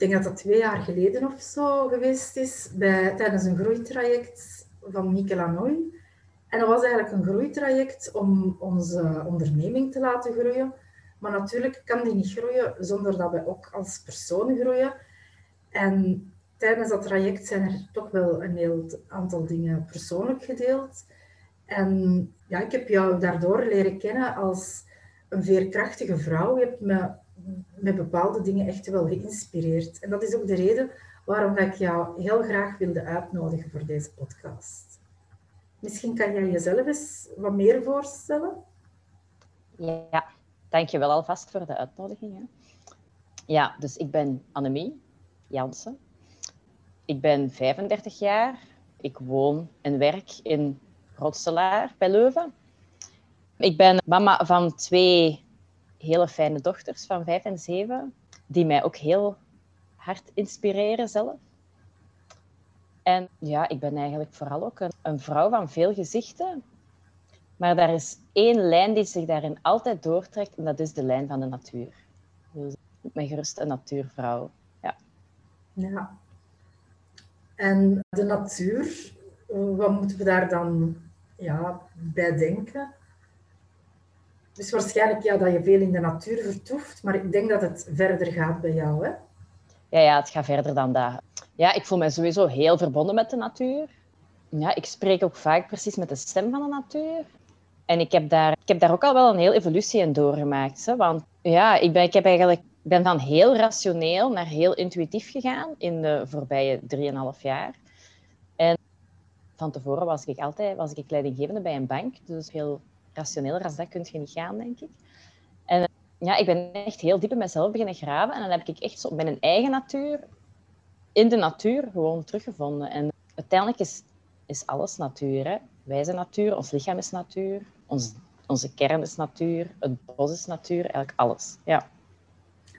denk dat dat twee jaar geleden of zo geweest is, bij, tijdens een groeitraject van Lanoy. En dat was eigenlijk een groeitraject om onze onderneming te laten groeien. Maar natuurlijk kan die niet groeien zonder dat wij ook als persoon groeien. En tijdens dat traject zijn er toch wel een heel aantal dingen persoonlijk gedeeld. En ja, ik heb jou daardoor leren kennen als een veerkrachtige vrouw. Je hebt me met bepaalde dingen echt wel geïnspireerd. En dat is ook de reden waarom ik jou heel graag wilde uitnodigen voor deze podcast. Misschien kan jij jezelf eens wat meer voorstellen? Ja, dankjewel alvast voor de uitnodiging. Hè. Ja, dus ik ben Annemie Jansen. Ik ben 35 jaar. Ik woon en werk in Rotselaar bij Leuven. Ik ben mama van twee hele fijne dochters van vijf en zeven, die mij ook heel hard inspireren zelf. En ja, ik ben eigenlijk vooral ook een, vrouw van veel gezichten. Maar daar is één lijn die zich daarin altijd doortrekt, en dat is de lijn van de natuur. Dus ik ben gerust een natuurvrouw. Ja. ja. En de natuur, wat moeten we daar dan ja, bij denken? Dus waarschijnlijk ja, dat je veel in de natuur vertoeft, maar ik denk dat het verder gaat bij jou, hè? Ja, ja, het gaat verder dan dat. Ja, ik voel me sowieso heel verbonden met de natuur. Ja, ik spreek ook vaak precies met de stem van de natuur. En ik heb daar, ik heb daar ook al wel een heel evolutie in doorgemaakt. Hè? Want ja, ik ben, ik heb eigenlijk, ben van heel rationeel naar heel intuïtief gegaan in de voorbije 3,5 jaar. En van tevoren was ik altijd was ik leidinggevende bij een bank. Dus heel rationeler als dat kun je niet gaan, denk ik. En ja, ik ben echt heel diep in mezelf beginnen graven. En dan heb ik echt zo mijn eigen natuur, in de natuur, gewoon teruggevonden. En uiteindelijk is, is alles natuur. Hè? Wij zijn natuur, ons lichaam is natuur, ons, onze kern is natuur, het bos is natuur, eigenlijk alles. Ja.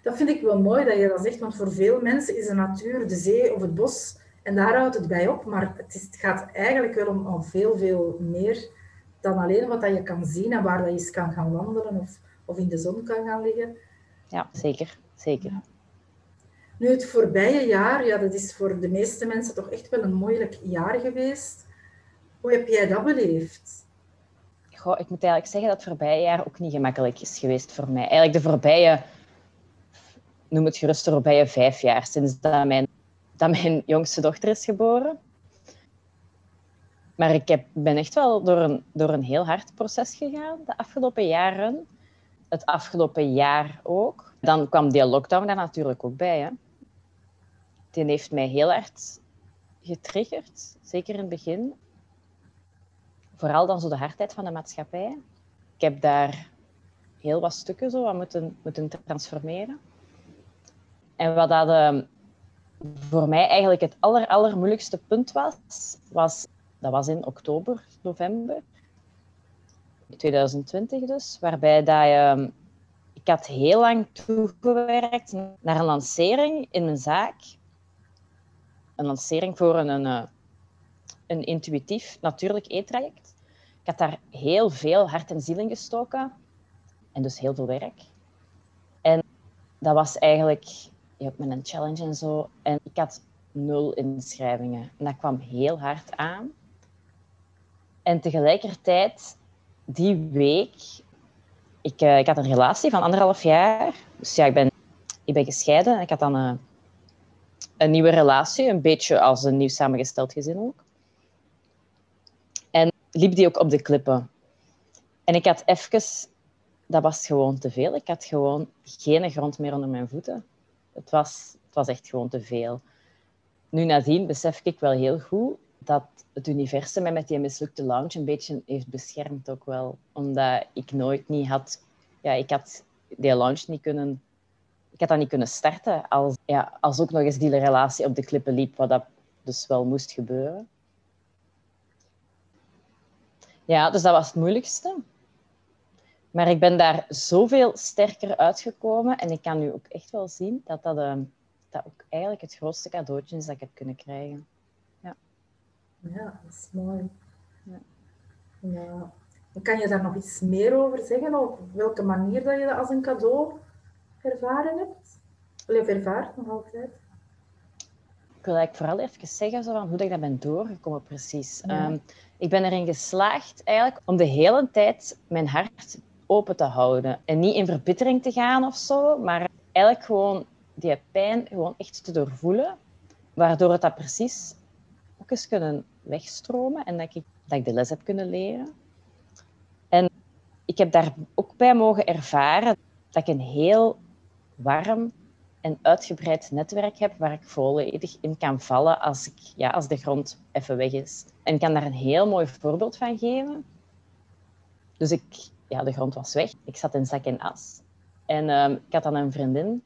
Dat vind ik wel mooi dat je dat zegt, want voor veel mensen is de natuur de zee of het bos en daar houdt het bij op. Maar het, is, het gaat eigenlijk wel om, om veel, veel meer dan alleen wat dat je kan zien en waar dat je eens kan gaan wandelen of, of in de zon kan gaan liggen. Ja, zeker. zeker. Nu, het voorbije jaar, ja, dat is voor de meeste mensen toch echt wel een moeilijk jaar geweest. Hoe heb jij dat beleefd? Goh, ik moet eigenlijk zeggen dat het voorbije jaar ook niet gemakkelijk is geweest voor mij. Eigenlijk de voorbije, noem het gerust de voorbije vijf jaar, sinds dat mijn, dat mijn jongste dochter is geboren. Maar ik heb, ben echt wel door een, door een heel hard proces gegaan de afgelopen jaren. Het afgelopen jaar ook. Dan kwam die lockdown daar natuurlijk ook bij. Hè. Die heeft mij heel hard getriggerd, zeker in het begin. Vooral dan zo de hardheid van de maatschappij. Ik heb daar heel wat stukken zo aan moeten, moeten transformeren. En wat dat uh, voor mij eigenlijk het aller, allermoeilijkste punt was, was dat was in oktober, november 2020 dus, waarbij dat je, ik had heel lang toegewerkt naar een lancering in mijn zaak. Een lancering voor een, een, eh, een intuïtief natuurlijk e-traject. Ik had daar heel veel hart en ziel in gestoken en dus heel veel werk. En dat was eigenlijk ja, met een challenge en zo. En ik had nul inschrijvingen. En dat kwam heel hard aan. En tegelijkertijd, die week, ik, uh, ik had een relatie van anderhalf jaar. Dus ja, ik ben, ik ben gescheiden. Ik had dan uh, een nieuwe relatie, een beetje als een nieuw samengesteld gezin ook. En liep die ook op de klippen. En ik had even, dat was gewoon te veel. Ik had gewoon geen grond meer onder mijn voeten. Het was, het was echt gewoon te veel. Nu nadien besef ik wel heel goed dat het universum met die mislukte launch een beetje heeft beschermd ook wel. Omdat ik nooit niet had... Ja, ik had die launch niet kunnen... Ik had dat niet kunnen starten als, ja, als ook nog eens die relatie op de klippen liep, wat dat dus wel moest gebeuren. Ja, dus dat was het moeilijkste. Maar ik ben daar zoveel sterker uitgekomen en ik kan nu ook echt wel zien dat dat, uh, dat ook eigenlijk het grootste cadeautje is dat ik heb kunnen krijgen. Ja, dat is mooi. Ja. ja. Kan je daar nog iets meer over zeggen? Op welke manier dat je dat als een cadeau ervaren hebt? Of ervaart nog altijd? Ik wil eigenlijk vooral even zeggen zo van hoe dat ik dat ben doorgekomen precies. Ehm, ik ben erin geslaagd eigenlijk om de hele tijd mijn hart open te houden. En niet in verbittering te gaan of zo, maar eigenlijk gewoon die pijn gewoon echt te doorvoelen. Waardoor het dat precies ook eens kunnen wegstromen en dat ik, dat ik de les heb kunnen leren. En ik heb daar ook bij mogen ervaren dat ik een heel warm en uitgebreid netwerk heb waar ik volledig in kan vallen als, ik, ja, als de grond even weg is. En ik kan daar een heel mooi voorbeeld van geven. Dus ik, ja, de grond was weg. Ik zat in zak en as. En ehm, ik had dan een vriendin,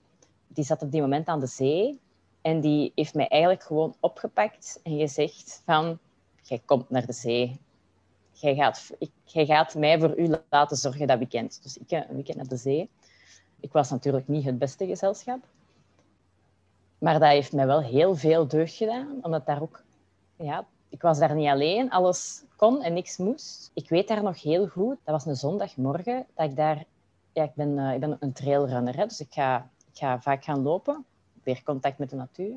die zat op die moment aan de zee. En die heeft mij eigenlijk gewoon opgepakt en gezegd van... Jij komt naar de zee. Jij gaat, ik, gaat mij voor u laten zorgen dat weekend. Dus ik een weekend naar de zee. Ik was natuurlijk niet het beste gezelschap. Maar dat heeft mij wel heel veel deugd gedaan, omdat daar ook... Ja, ik was daar niet alleen, alles kon en niks moest. Ik weet daar nog heel goed, dat was een zondagmorgen, dat ik daar... Ja, ik ben, uh, ik ben een trailrunner, hè, dus ik ga, ik ga vaak gaan lopen. Weer contact met de natuur.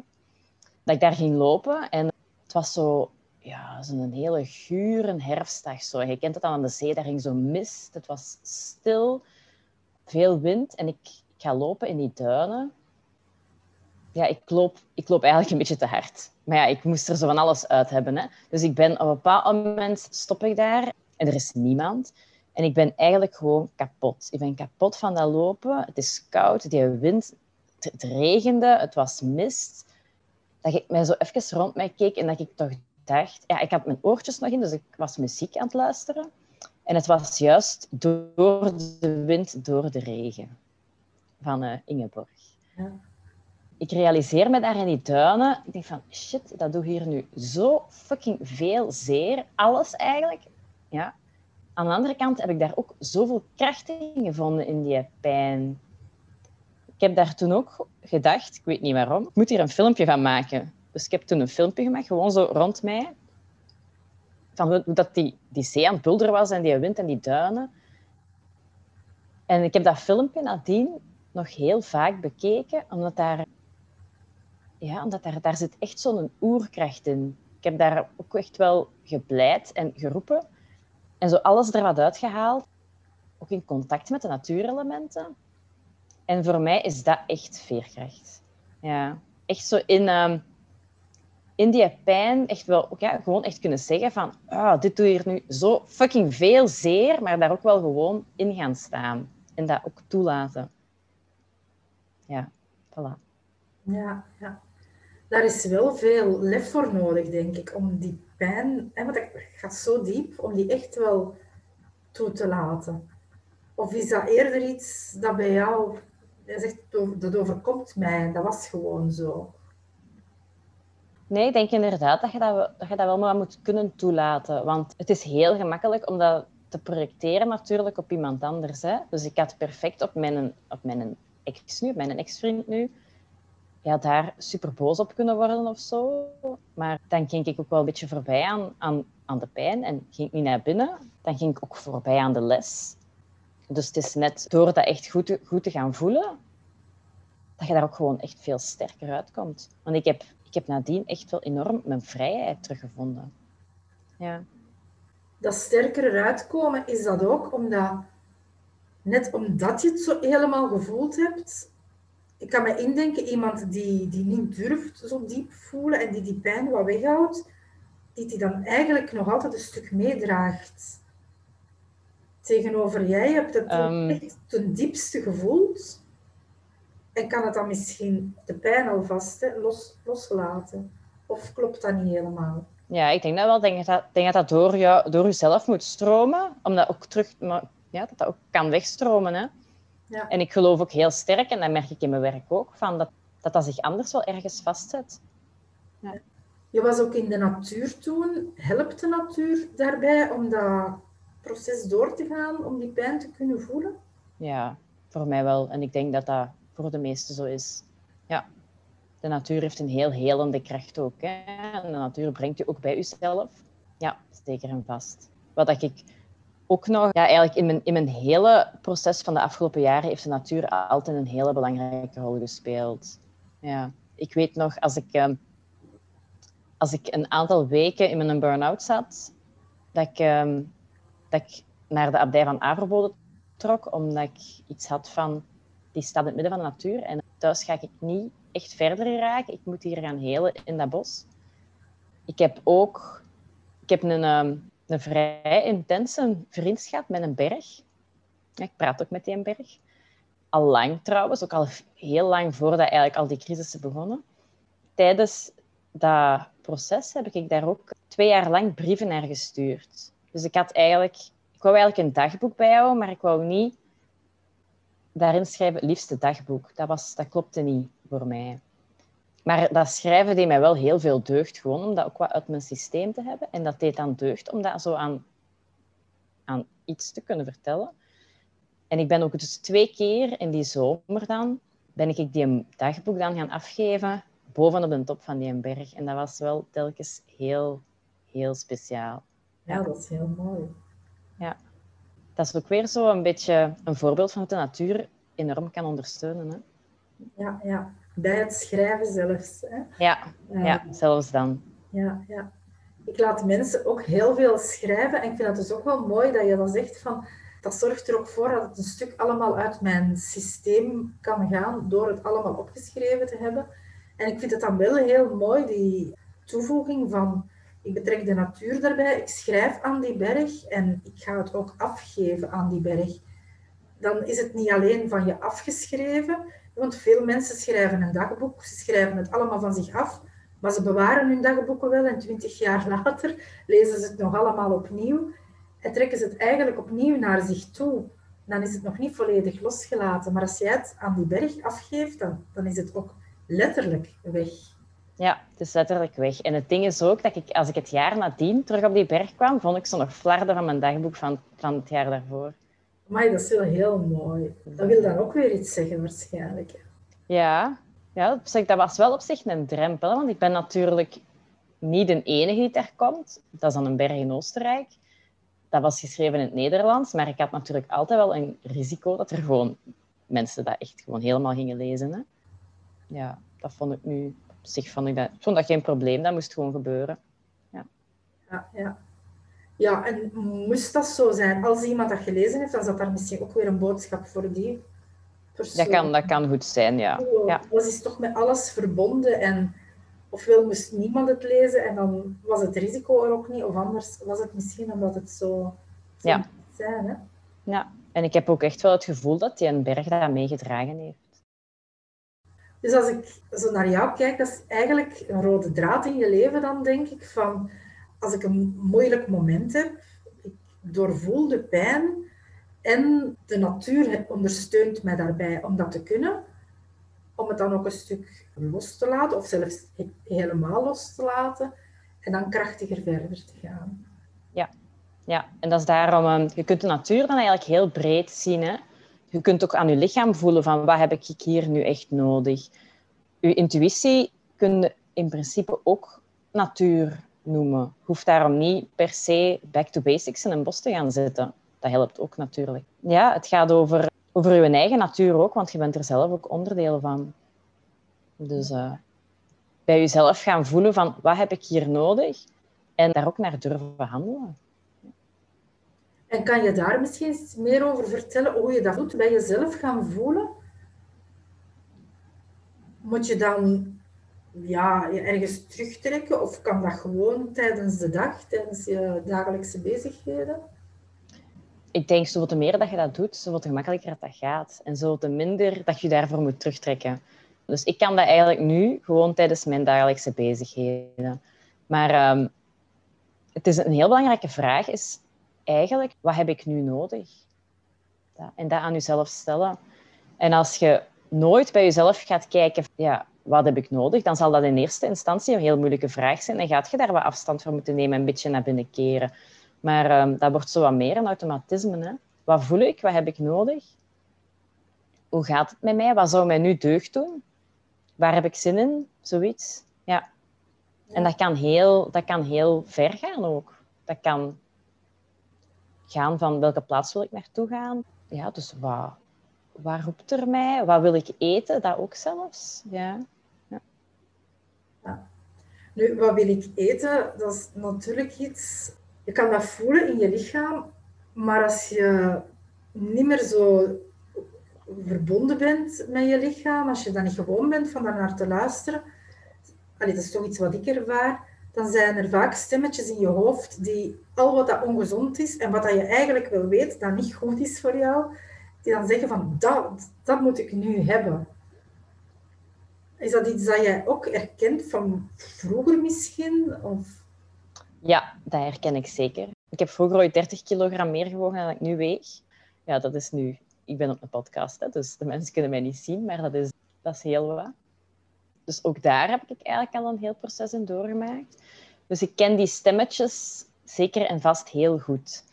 Dat ik daar ging lopen en het was zo... Ja, zo'n hele gure herfstdag. Zo. Je kent het aan de zee, daar ging zo mist. Het was stil, veel wind. En ik, ik ga lopen in die duinen ja, ik loop, ik loop eigenlijk een beetje te hard. Maar ja, ik moest er zo van alles uit hebben. Hè. Dus ik ben op een bepaald moment stop ik daar en er is niemand. En ik ben eigenlijk gewoon kapot. Ik ben kapot van dat lopen. Het is koud, die wind, het, regende, het was mist. Dat ik mij zo even rond mij keek en dat ik toch dacht... Ja, ik had mijn oortjes nog in, dus ik was muziek aan het luisteren. En het was juist door de wind, door de regen van uh, Ingeborg. Ja ik realiseer me daar in die duinen. Ik denk van, shit, dat doe hier nu zo fucking veel zeer. Alles eigenlijk. Ja. Aan de andere kant heb ik daar ook zoveel kracht in gevonden in die pijn. Ik heb daar toen ook gedacht, ik weet niet waarom, ik moet hier een filmpje van maken. Dus ik heb toen een filmpje gemaakt, gewoon zo rond mij. Van hoe dat die, die zee aan het bulderen was en die wind en die duinen. En ik heb dat filmpje nadien nog heel vaak bekeken, omdat daar ja, omdat daar, daar zit echt zo'n oerkracht in. Ik heb daar ook echt wel gepleit en geroepen. En zo alles er wat uitgehaald. Ook in contact met de natuurelementen. En voor mij is dat echt veerkracht. Ja, echt zo in, um, in die pijn echt wel, ja, gewoon echt kunnen zeggen van oh, dit doe je hier nu zo fucking veel zeer, maar daar ook wel gewoon in gaan staan. En dat ook toelaten. Ja, voilà. Ja, ja daar is wel veel lef voor nodig, denk ik, om die pijn, hè, want het gaat zo diep, om die echt wel toe te laten. Of is dat eerder iets dat bij jou, je zegt, dat overkomt mij, dat was gewoon zo? Nee, ik denk inderdaad dat je dat, dat je dat wel maar moet kunnen toelaten. Want het is heel gemakkelijk om dat te projecteren natuurlijk op iemand anders. Hè? Dus ik had perfect op mijn, op mijn ex nu, mijn ex-vriend nu, ja, daar super boos op kunnen worden of zo. Maar dan ging ik ook wel een beetje voorbij aan, aan, aan de pijn en ging ik niet naar binnen. Dan ging ik ook voorbij aan de les. Dus het is net door dat echt goed te, goed te gaan voelen, dat je daar ook gewoon echt veel sterker uitkomt. Want ik heb, ik heb nadien echt wel enorm mijn vrijheid teruggevonden. Ja. Dat sterker eruit komen, is dat ook omdat, net omdat je het zo helemaal gevoeld hebt, ik kan me indenken, iemand die, die niet durft zo diep voelen en die die pijn wat weghoudt, die die dan eigenlijk nog altijd een stuk meedraagt. Tegenover jij hebt het um, echt ten diepste gevoeld en kan het dan misschien de pijn alvast hè, los, loslaten. Of klopt dat niet helemaal? Ja, ik denk dat wel. denk dat, denk dat dat door, jou, door jezelf moet stromen, omdat ook terug, maar, ja, dat dat ook kan wegstromen. Hè? Ja. En ik geloof ook heel sterk, en dat merk ik in mijn werk ook, van dat, dat dat zich anders wel ergens vastzet. Ja. Je was ook in de natuur toen. Helpt de natuur daarbij om dat proces door te gaan, om die pijn te kunnen voelen? Ja, voor mij wel. En ik denk dat dat voor de meesten zo is. Ja, de natuur heeft een heel helende kracht ook. Hè? En de natuur brengt je ook bij jezelf. Ja, zeker en vast. Wat ik ook nog, ja, eigenlijk in mijn, in mijn hele proces van de afgelopen jaren heeft de natuur altijd een hele belangrijke rol gespeeld. Ja, ik weet nog, als ik, ehm, als ik een aantal weken in mijn burn-out zat, dat ik, ehm, dat ik naar de abdij van Averbode trok, omdat ik iets had van, die staat in het midden van de natuur en thuis ga ik niet echt verder raken. Ik moet hier gaan helen in dat bos. Ik heb ook ik heb een, ehm, een vrij intense vriendschap met een berg. Ik praat ook met die berg. Al lang trouwens, ook al heel lang voordat eigenlijk al die crisissen begonnen. Tijdens dat proces heb ik daar ook twee jaar lang brieven naar gestuurd. Dus ik had eigenlijk, ik wou eigenlijk een dagboek bijhouden, maar ik wou niet daarin schrijven het liefste dagboek. Dat, was, dat klopte niet voor mij. Maar dat schrijven deed mij wel heel veel deugd, gewoon om dat ook wat uit mijn systeem te hebben. En dat deed dan deugd om dat zo aan, aan iets te kunnen vertellen. En ik ben ook dus twee keer in die zomer dan, ben ik die dagboek dan gaan afgeven bovenop de top van die berg. En dat was wel telkens heel, heel speciaal. Ja, dat is heel mooi. Ja. Dat is ook weer zo een beetje een voorbeeld van hoe de natuur enorm kan ondersteunen. Hè? Ja, ja bij het schrijven zelfs. Hè? Ja, ja, zelfs dan. Ja, ja. Ik laat mensen ook heel veel schrijven en ik vind het dus ook wel mooi dat je dan zegt van dat zorgt er ook voor dat het een stuk allemaal uit mijn systeem kan gaan door het allemaal opgeschreven te hebben. En ik vind het dan wel heel mooi, die toevoeging van ik betrek de natuur daarbij, ik schrijf aan die berg en ik ga het ook afgeven aan die berg. Dan is het niet alleen van je afgeschreven, want veel mensen schrijven een dagboek, ze schrijven het allemaal van zich af, maar ze bewaren hun dagboeken wel en twintig jaar later lezen ze het nog allemaal opnieuw en trekken ze het eigenlijk opnieuw naar zich toe. Dan is het nog niet volledig losgelaten. Maar als jij het aan die berg afgeeft, dan, dan is het ook letterlijk weg. Ja, het is letterlijk weg. En het ding is ook dat ik, als ik het jaar nadien terug op die berg kwam, vond ik ze nog flarden van mijn dagboek van, van het jaar daarvoor. Maar dat is wel heel mooi. Dat wil dan ook weer iets zeggen, waarschijnlijk. Ja, ja dat was wel op zich een drempel. Want ik ben natuurlijk niet de enige die daar komt. Dat is dan een berg in Oostenrijk. Dat was geschreven in het Nederlands. Maar ik had natuurlijk altijd wel een risico dat er gewoon mensen dat echt gewoon helemaal gingen lezen. Hè. Ja, dat vond ik nu... Op zich vond ik dat, vond dat geen probleem. Dat moest gewoon gebeuren. Ja, ja. ja. Ja, en moest dat zo zijn? Als iemand dat gelezen heeft, dan zat daar misschien ook weer een boodschap voor die persoon. Dat kan, dat kan goed zijn, ja. ja. Alles is toch met alles verbonden en ofwel moest niemand het lezen en dan was het risico er ook niet, of anders was het misschien omdat het zo, zo ja. zijn. Hè? Ja, en ik heb ook echt wel het gevoel dat die een berg dat meegedragen heeft. Dus als ik zo naar jou kijk, dat is eigenlijk een rode draad in je leven dan, denk ik, van als ik een moeilijk moment heb, ik doorvoel de pijn en de natuur ondersteunt mij daarbij om dat te kunnen, om het dan ook een stuk los te laten, of zelfs helemaal los te laten, en dan krachtiger verder te gaan. Ja, ja. en dat is daarom, ehm, je kunt de natuur dan eigenlijk heel breed zien. Hè? Je kunt ook aan je lichaam voelen van wat heb ik hier nu echt nodig. Je intuïtie kun je in principe ook natuur noemen. Hoeft daarom niet per se back to basics in een bos te gaan zitten. Dat helpt ook natuurlijk. Ja, het gaat over, over je eigen natuur ook, want je bent er zelf ook onderdeel van. Dus uh, bij jezelf gaan voelen van wat heb ik hier nodig en daar ook naar durven handelen. En kan je daar misschien meer over vertellen, hoe je dat doet bij jezelf gaan voelen? moet je dan ja, je ergens terugtrekken of kan dat gewoon tijdens de dag, tijdens je dagelijkse bezigheden? Ik denk, zoveel te meer dat je dat doet, zoveel gemakkelijker dat gaat. En zoveel te minder dat je daarvoor moet terugtrekken. Dus ik kan dat eigenlijk nu gewoon tijdens mijn dagelijkse bezigheden. Maar ehm, het is een heel belangrijke vraag is eigenlijk, wat heb ik nu nodig? En dat aan jezelf stellen. En als je nooit bij jezelf gaat kijken, ja, wat heb ik nodig, dan zal dat in eerste instantie een heel moeilijke vraag zijn. En gaat je daar wat afstand van moeten nemen en een beetje naar binnen keren. Maar um, dat wordt zo wat meer een automatisme. Hè? Wat voel ik? Wat heb ik nodig? Hoe gaat het met mij? Wat zou mij nu deugd doen? Waar heb ik zin in? Zoiets. Ja. En dat kan, heel, dat kan heel ver gaan ook. Dat kan gaan van welke plaats wil ik naartoe gaan. Ja, dus wat, wat roept er mij? Wat wil ik eten? Dat ook zelfs. Ja. ja. Nu, wat wil ik eten? Dat is natuurlijk iets... Je kan dat voelen in je lichaam, maar als je niet meer zo verbonden bent met je lichaam, als je dan niet gewoon bent van daar naar te luisteren, dat is toch iets wat ik ervaar, dan zijn er vaak stemmetjes in je hoofd die al wat dat ongezond is en wat dat je eigenlijk wel weet dat niet goed is voor jou, die dan zeggen van dat, dat moet ik nu hebben. Is dat iets dat jij ook herkent van vroeger misschien? Of? Ja, dat herken ik zeker. Ik heb vroeger ooit 30 kilogram meer gewogen dan ik nu weeg. Ja, dat is nu... Ik ben op een podcast, hè, dus de mensen kunnen mij niet zien, maar dat is, dat is heel wat. Dus ook daar heb ik eigenlijk al een heel proces in doorgemaakt. Dus ik ken die stemmetjes zeker en vast heel goed.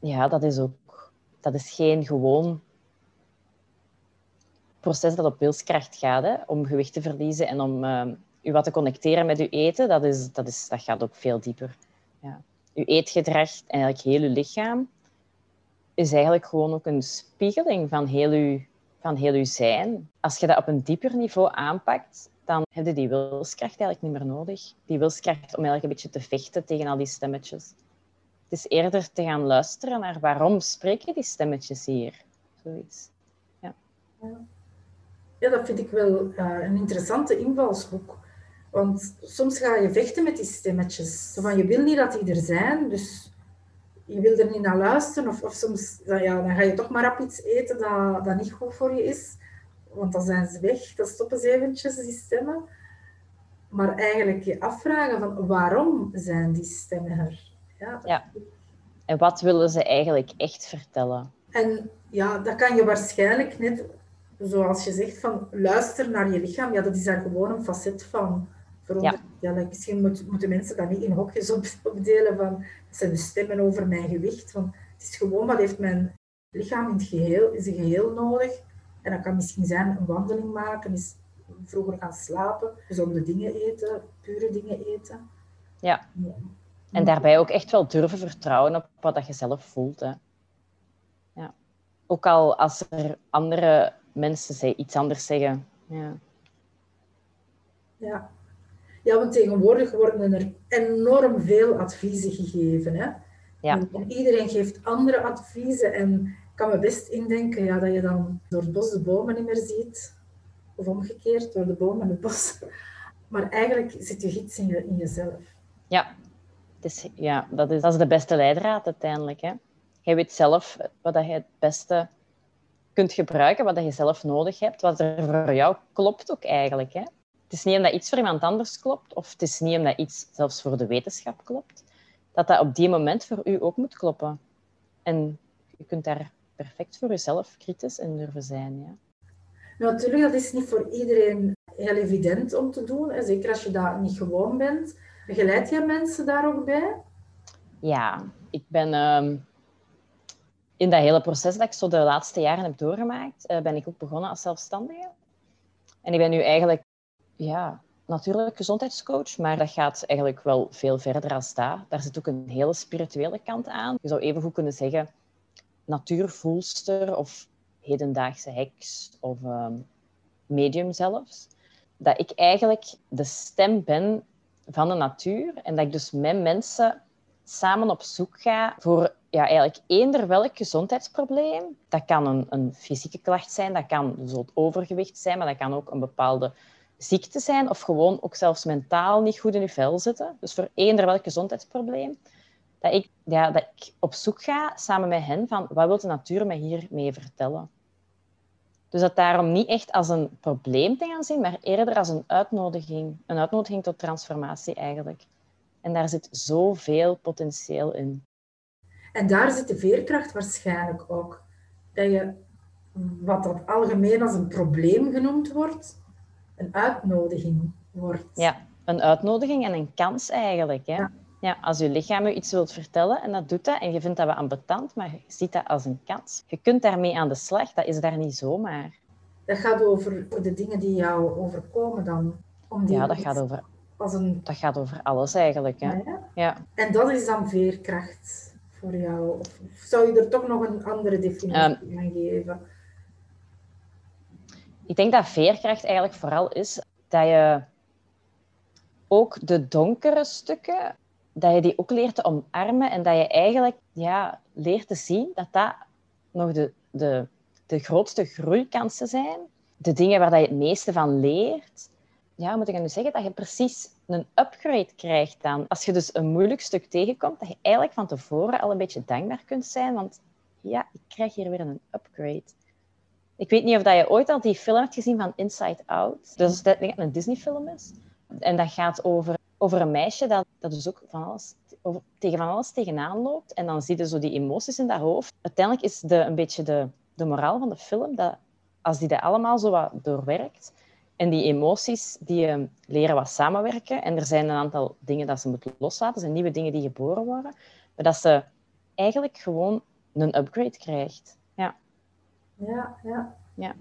Ja, dat is ook... Dat is geen gewoon proces dat op wilskracht gaat, hè, om gewicht te verliezen en om uh, u wat te connecteren met uw eten, dat, is, dat, is, dat gaat ook veel dieper. Ja. Uw eetgedrag en eigenlijk heel uw lichaam is eigenlijk gewoon ook een spiegeling van heel uw, van heel uw zijn. Als je dat op een dieper niveau aanpakt, dan heb je die wilskracht eigenlijk niet meer nodig. Die wilskracht om eigenlijk een beetje te vechten tegen al die stemmetjes. Het is eerder te gaan luisteren naar waarom spreken die stemmetjes hier. Zoiets. Ja. Ja, dat vind ik wel uh, een interessante invalshoek. Want soms ga je vechten met die stemmetjes. Zo van, je wil niet dat die er zijn, dus je wil er niet naar luisteren. Of, of soms ja, dan ga je toch maar rap iets eten dat, dat niet goed voor je is. Want dan zijn ze weg, dan stoppen ze eventjes, die stemmen. Maar eigenlijk je afvragen van waarom zijn die stemmen er? Ja, ja. En wat willen ze eigenlijk echt vertellen? En ja, dat kan je waarschijnlijk net zoals je zegt, van luister naar je lichaam, ja, dat is daar gewoon een facet van. Ja. ja misschien moet, moeten mensen dat niet in hokjes opdelen van dat zijn de stemmen over mijn gewicht. Want het is gewoon wat heeft mijn lichaam in het geheel, in zijn geheel nodig. En dat kan misschien zijn een wandeling maken, is vroeger gaan slapen, gezonde dingen eten, pure dingen eten. Ja. En daarbij ook echt wel durven vertrouwen op wat dat je zelf voelt. Hè. Ja. Ook al als er andere mensen iets anders zeggen. Ja. Ja. ja, want tegenwoordig worden er enorm veel adviezen gegeven. Hè? Ja. En iedereen geeft andere adviezen en kan me best indenken ja, dat je dan door het bos de bomen niet meer ziet. Of omgekeerd, door de bomen het bos. Maar eigenlijk zit je gids in, je, in jezelf. Ja, dus, ja dat, is, dat is de beste leidraad uiteindelijk. Hè? Jij weet zelf wat je het beste kunt gebruiken wat je zelf nodig hebt, wat er voor jou klopt ook eigenlijk. Hè? Het is niet omdat iets voor iemand anders klopt, of het is niet omdat iets zelfs voor de wetenschap klopt, dat dat op die moment voor u ook moet kloppen. En je kunt daar perfect voor jezelf kritisch in durven zijn. Ja. natuurlijk, dat is niet voor iedereen heel evident om te doen. Zeker als je dat niet gewoon bent. Begeleid je mensen daar ook bij? Ja, ik ben ehm, in dat hele proces dat ik zo de laatste jaren heb doorgemaakt, uh, ben ik ook begonnen als zelfstandige. En ik ben nu eigenlijk, ja, natuurlijk gezondheidscoach, maar dat gaat eigenlijk wel veel verder als dat. Daar zit ook een hele spirituele kant aan. Je zou even goed kunnen zeggen natuurvoelster of hedendaagse heks of um, medium zelfs. Dat ik eigenlijk de stem ben van de natuur en dat ik dus met mensen samen op zoek ga voor ja, eigenlijk eender welk gezondheidsprobleem. Dat kan een, een fysieke klacht zijn, dat kan het overgewicht zijn, maar dat kan ook een bepaalde ziek te zijn of gewoon ook zelfs mentaal niet goed in je vel zitten, dus voor eender welk gezondheidsprobleem, dat ik, ja, dat ik op zoek ga samen met hen van wat wil de natuur mij hiermee vertellen. Dus dat daarom niet echt als een probleem te gaan zien, maar eerder als een uitnodiging. Een uitnodiging tot transformatie eigenlijk. En daar zit zoveel potentieel in. En daar zit de veerkracht waarschijnlijk ook. Dat je, wat dat algemeen als een probleem genoemd wordt, een uitnodiging wordt. Ja, een uitnodiging en een kans eigenlijk. Hè? Ja. Ja. als je lichaam je iets wilt vertellen en dat doet dat, en je vindt dat wel ambetant, maar je ziet dat als een kans. Je kunt daarmee aan de slag, dat is daar niet zomaar. Dat gaat over de dingen die jou overkomen dan. Om die ja, dat gaat over als een... Dat gaat over alles eigenlijk. Hè? Ah, ja? ja? En dat is dan veerkracht voor jou? Of zou je er toch nog een andere definitie um, aan geven? Ik denk dat veerkracht eigenlijk vooral is dat je ook de donkere stukken, dat je die ook leert te omarmen en dat je eigenlijk ja, leert te zien dat dat nog de, de, de grootste groeikansen zijn. De dingen waar dat je het meeste van leert ja, moet ik nu zeggen, dat je precies een upgrade krijgt dan. Als je dus een moeilijk stuk tegenkomt, dat je eigenlijk van tevoren al een beetje dankbaar kunt zijn, want ja, ik krijg hier weer een upgrade. Ik weet niet of dat je ooit al die film hebt gezien van Inside Out. Dus dat een Disney-film is. En dat gaat over, over een meisje dat, dat dus ook van alles, over, tegen van alles tegenaan loopt. En dan zie je zo die emoties in dat hoofd. Uiteindelijk is de, een beetje de, de moraal van de film dat als die dat allemaal zo wat doorwerkt, en die emoties, die leren wat samenwerken. En er zijn een aantal dingen dat ze moeten loslaten. Er zijn nieuwe dingen die geboren worden. Maar dat ze eigenlijk gewoon een upgrade krijgt. Ja. Ja, ja. ja.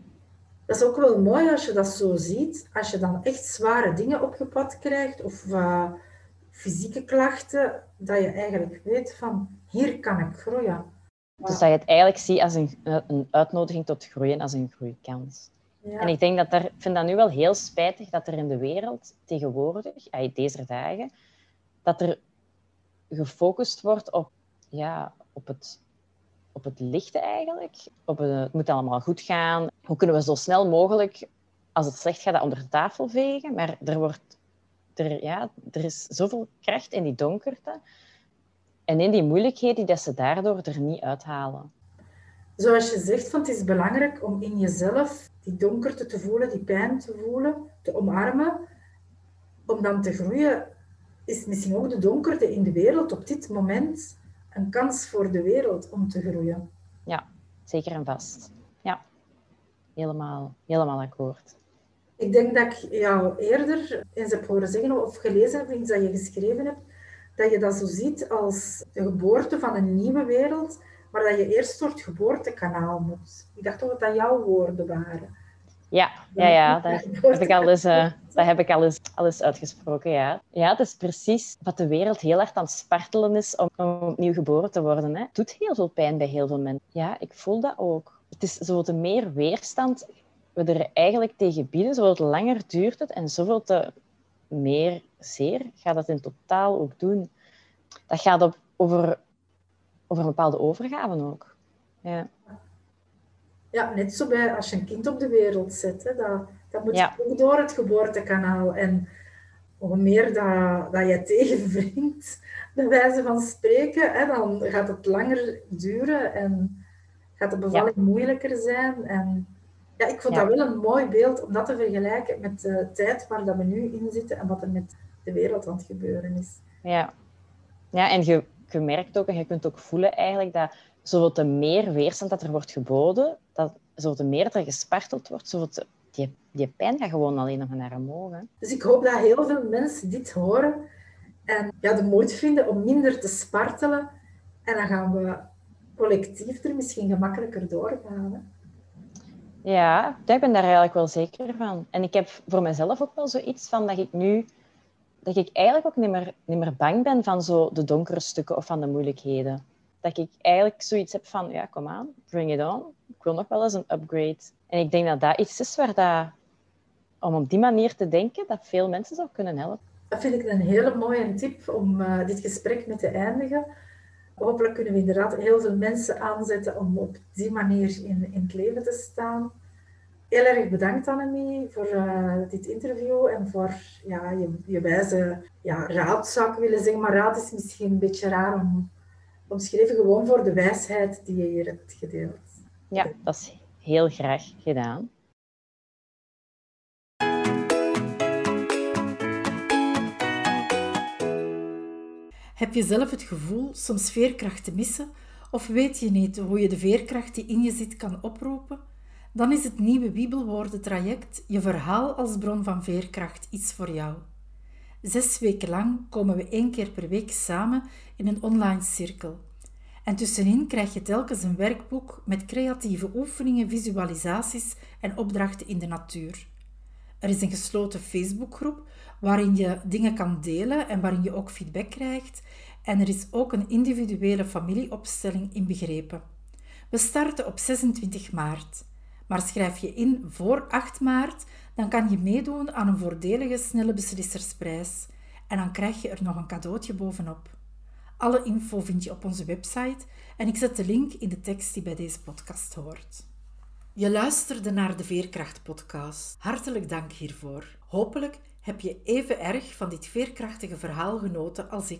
Dat is ook wel mooi als je dat zo ziet. Als je dan echt zware dingen op je pad krijgt. Of uh, fysieke klachten. Dat je eigenlijk weet van, hier kan ik groeien. Dus dat je het eigenlijk ziet als een, een uitnodiging tot groeien, als een groeikans. En ik denk dat er, vind dat nu wel heel spijtig dat er in de wereld tegenwoordig, deze dagen, dat er gefocust wordt op, ja, op, het, op het lichte eigenlijk. Op het, moet allemaal goed gaan. Hoe kunnen we zo snel mogelijk, als het slecht gaat, dat onder de tafel vegen? Maar er, wordt, er, ja, er is zoveel kracht in die donkerte en in die moeilijkheden dat ze daardoor er niet uithalen. Zoals je zegt, want het is belangrijk om in jezelf die donkerte te voelen, die pijn te voelen, te omarmen. Om dan te groeien, is misschien ook de donkerte in de wereld op dit moment een kans voor de wereld om te groeien. Ja, zeker en vast. Ja, helemaal, helemaal akkoord. Ik denk dat ik jou eerder eens heb horen zeggen of gelezen heb, iets dat je geschreven hebt, dat je dat zo ziet als de geboorte van een nieuwe wereld maar dat je eerst door het geboortekanaal moet. Ik dacht toch dat dat jouw woorden waren. Ja, ja, ja dat, heb ik al eens, uh, dat heb ik al eens, al eens uitgesproken. Ja. ja, het is precies wat de wereld heel hard aan het spartelen is om, om opnieuw geboren te worden. Hè. Het doet heel veel pijn bij heel veel mensen. Ja, ik voel dat ook. Het is zoveel te meer weerstand we er eigenlijk tegen bieden, zoveel te langer duurt het en zoveel te meer zeer gaat dat in totaal ook doen. Dat gaat op, over over een bepaalde overgaven ook. Ja. Ja, net zo bij als je een kind op de wereld zet. Hè, dat, dat moet ja. ook door het geboortekanaal. En hoe meer dat, dat je tegenwringt, bij wijze van spreken, hè, dan gaat het langer duren en gaat de bevalling moeilijker zijn. En ja, ik vond dat wel een mooi beeld om dat te vergelijken met de tijd waar dat we nu in zitten en wat er met de wereld aan het gebeuren is. Ja, ja en je, je merkt ook en je kunt ook voelen eigenlijk dat zoveel te meer weerstand dat er wordt geboden, dat zoveel te meer er gesparteld wordt, zoveel te, die, die pijn gaat gewoon alleen nog naar omhoog. Hè. Dus ik hoop dat heel veel mensen dit horen en ja, de moed vinden om minder te spartelen. En dan gaan we collectief er misschien gemakkelijker doorgaan. Hè. Ja, ik ben daar eigenlijk wel zeker van. En ik heb voor mezelf ook wel zoiets van dat ik nu dat ik eigenlijk ook niet meer, niet meer bang ben van zo de donkere stukken of van de moeilijkheden. Dat ik eigenlijk zoiets heb van, ja, kom aan, bring it on. Ik wil nog wel eens een upgrade. En ik denk dat dat iets is waar dat, om op die manier te denken, dat veel mensen zou kunnen helpen. Dat vind ik een hele mooie tip om uh, dit gesprek mee te eindigen. Hopelijk kunnen we inderdaad heel veel mensen aanzetten om op die manier in, in het leven te staan. Heel erg bedankt Annemie voor uh, dit interview en voor ja, je, je wijze ja, raad, zou ik willen zeggen. Maar raad is misschien een beetje raar om omschreven, gewoon voor de wijsheid die je hier hebt gedeeld. Ja, dat is heel graag gedaan. Heb je zelf het gevoel soms veerkracht te missen of weet je niet hoe je de veerkracht die in je zit kan oproepen? Dan is het nieuwe Bibelwoorden traject Je verhaal als bron van veerkracht iets voor jou. Zes weken lang komen we één keer per week samen in een online cirkel. En tussenin krijg je telkens een werkboek met creatieve oefeningen, visualisaties en opdrachten in de natuur. Er is een gesloten Facebookgroep waarin je dingen kan delen en waarin je ook feedback krijgt. En er is ook een individuele familieopstelling inbegrepen. We starten op 26 maart. Maar schrijf je in voor 8 maart, dan kan je meedoen aan een voordelige snelle beslissersprijs. En dan krijg je er nog een cadeautje bovenop. Alle info vind je op onze website en ik zet de link in de tekst die bij deze podcast hoort. Je luisterde naar de Veerkracht-podcast. Hartelijk dank hiervoor. Hopelijk heb je even erg van dit veerkrachtige verhaal genoten als ik.